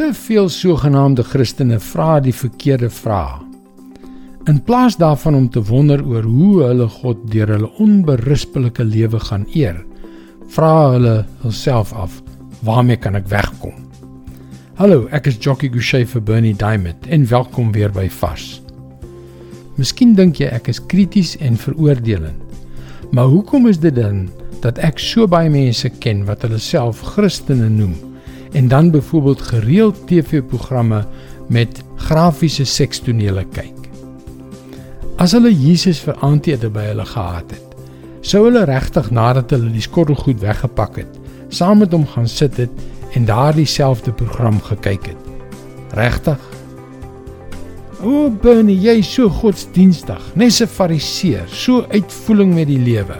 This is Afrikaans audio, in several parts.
Te veel sogenaamde Christene vra die verkeerde vrae. In plaas daarvan om te wonder oor hoe hulle God deur hulle onberispelike lewe gaan eer, vra hulle hulself af: "Waarmee kan ek wegkom?" Hallo, ek is Jockey Gouchee vir Bernie Diamond en welkom weer by Vars. Miskien dink jy ek is krities en veroordelend. Maar hoekom is dit dan dat ek so baie mense ken wat hulle self Christene noem en dan byvoorbeeld gereeld TV-programme met grafiese sekstonele kyk? As hulle Jesus vir aandete by hulle gehad het, sou hulle regtig nadat hulle die skottelgoed weggepak het, saam met hom gaan sit het en daardie selfde program gekyk het. Regtig? O, Bernie, jy is so godsdienstig, net 'n fariseer, so uitvoering met die lewe.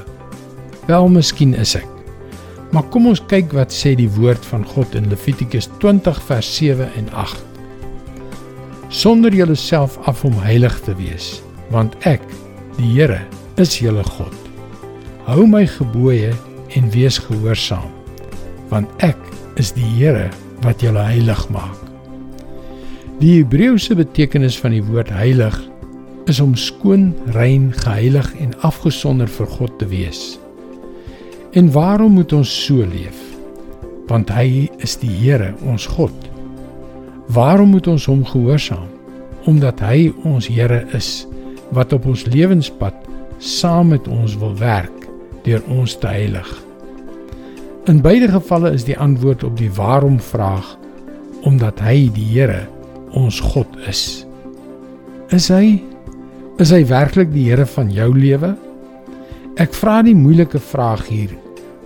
Wel, miskien is ek. Maar kom ons kyk wat sê die woord van God in Levitikus 20 vers 7 en 8. Sonder julleself af om heilig te wees want ek, die Here, is julle God. Hou my gebooie en wees gehoorsaam, want ek is die Here wat julle heilig maak. Die Hebreëse betekenis van die woord heilig is om skoon, rein, geheilig en afgesonder vir God te wees. En waarom moet ons so leef? Want hy is die Here, ons God. Waarom moet ons hom gehoorsaam? Omdat hy ons Here is wat op ons lewenspad saam met ons wil werk deur ons te heilig. In beide gevalle is die antwoord op die waarom vraag omdat hy die Here ons God is. Is hy is hy werklik die Here van jou lewe? Ek vra die moeilike vraag hier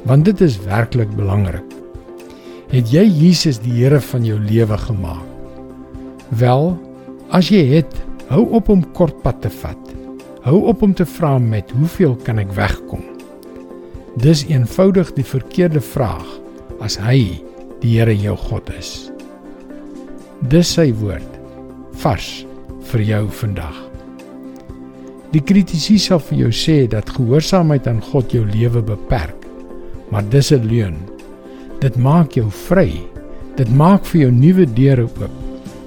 want dit is werklik belangrik. Het jy Jesus die Here van jou lewe gemaak? Wel, as jy het, Hou op om kortpad te vat. Hou op om te vra met hoeveel kan ek wegkom? Dis eenvoudig die verkeerde vraag as hy die Here jou God is. Dis sy woord vars vir jou vandag. Die kritisie sal vir jou sê dat gehoorsaamheid aan God jou lewe beperk, maar dis 'n leuen. Dit maak jou vry. Dit maak vir jou nuwe deure oop.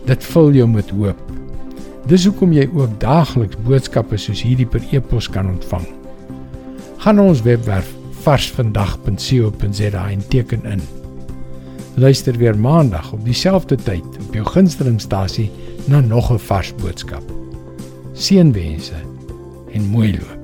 Dit vul jou met hoop. Dis hoekom jy ook daagliks boodskappe soos hierdie per e-pos kan ontvang. Gaan na ons webwerf varsvandag.co.za en teken in. Luister weer maandag op dieselfde tyd op jou gunstelingstasie na nog 'n vars boodskap. Seënwense en Muelva.